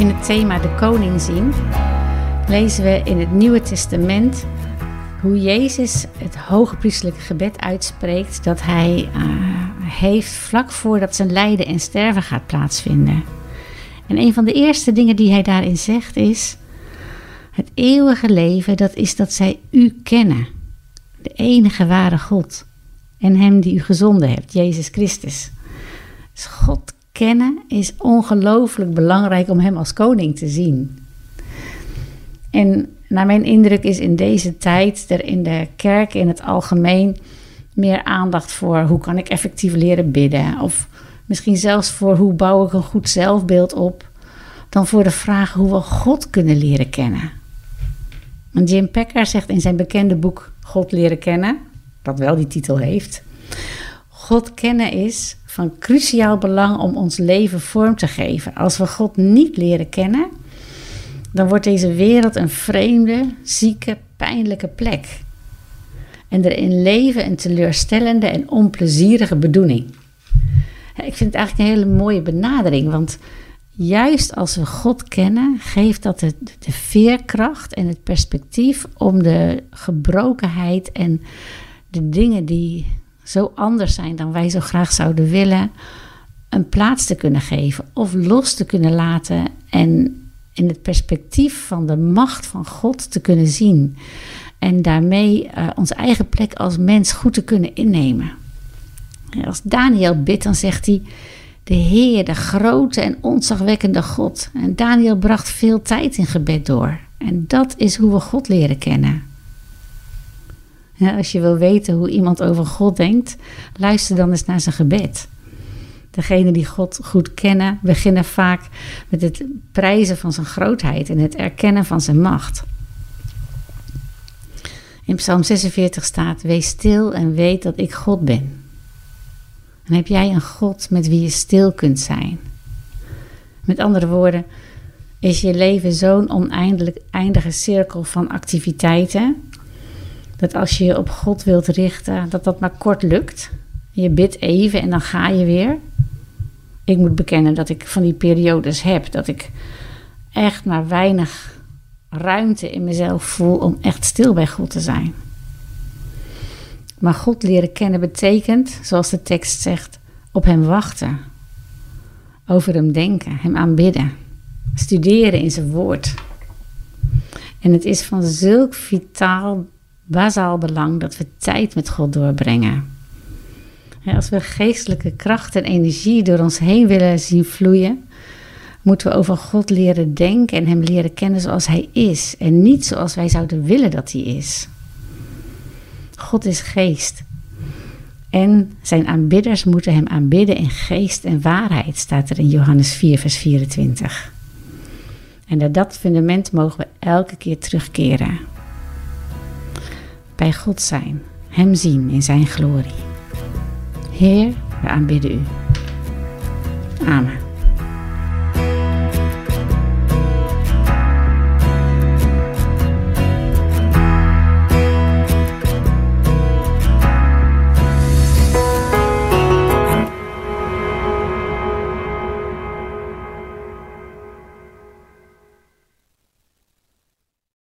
In het thema de koning zien lezen we in het Nieuwe Testament hoe Jezus het hoge priestelijke gebed uitspreekt dat hij uh, heeft vlak voordat zijn lijden en sterven gaat plaatsvinden. En een van de eerste dingen die hij daarin zegt is: Het eeuwige leven, dat is dat zij u kennen, de enige ware God, en Hem die u gezonden hebt, Jezus Christus. Dus God is ongelooflijk belangrijk om Hem als koning te zien. En naar mijn indruk is in deze tijd er in de kerk in het algemeen meer aandacht voor hoe kan ik effectief leren bidden. Of misschien zelfs voor hoe bouw ik een goed zelfbeeld op. Dan voor de vraag hoe we God kunnen leren kennen. En Jim Packer zegt in zijn bekende boek God leren kennen, dat wel die titel heeft. God kennen is cruciaal belang om ons leven vorm te geven. Als we God niet leren kennen, dan wordt deze wereld een vreemde, zieke, pijnlijke plek. En erin leven een teleurstellende en onplezierige bedoeling. Ik vind het eigenlijk een hele mooie benadering, want juist als we God kennen, geeft dat de veerkracht en het perspectief om de gebrokenheid en de dingen die zo anders zijn dan wij zo graag zouden willen, een plaats te kunnen geven of los te kunnen laten en in het perspectief van de macht van God te kunnen zien. En daarmee uh, onze eigen plek als mens goed te kunnen innemen. Als Daniel bidt, dan zegt hij: De Heer, de grote en ontzagwekkende God. En Daniel bracht veel tijd in gebed door. En dat is hoe we God leren kennen. Als je wil weten hoe iemand over God denkt, luister dan eens naar zijn gebed. Degenen die God goed kennen, beginnen vaak met het prijzen van zijn grootheid en het erkennen van zijn macht. In Psalm 46 staat: Wees stil en weet dat ik God ben. En heb jij een God met wie je stil kunt zijn? Met andere woorden, is je leven zo'n oneindige cirkel van activiteiten dat als je je op God wilt richten, dat dat maar kort lukt. Je bidt even en dan ga je weer. Ik moet bekennen dat ik van die periodes heb dat ik echt maar weinig ruimte in mezelf voel om echt stil bij God te zijn. Maar God leren kennen betekent, zoals de tekst zegt, op Hem wachten, over Hem denken, Hem aanbidden, studeren in Zijn woord. En het is van zulk vitaal bazaal belang dat we tijd met God doorbrengen. Als we geestelijke kracht en energie door ons heen willen zien vloeien, moeten we over God leren denken en Hem leren kennen zoals Hij is en niet zoals wij zouden willen dat Hij is. God is geest. En zijn aanbidders moeten Hem aanbidden in geest en waarheid, staat er in Johannes 4, vers 24. En naar dat fundament mogen we elke keer terugkeren bij God zijn, Hem zien in Zijn glorie. Heer, we aanbidden U. Amen.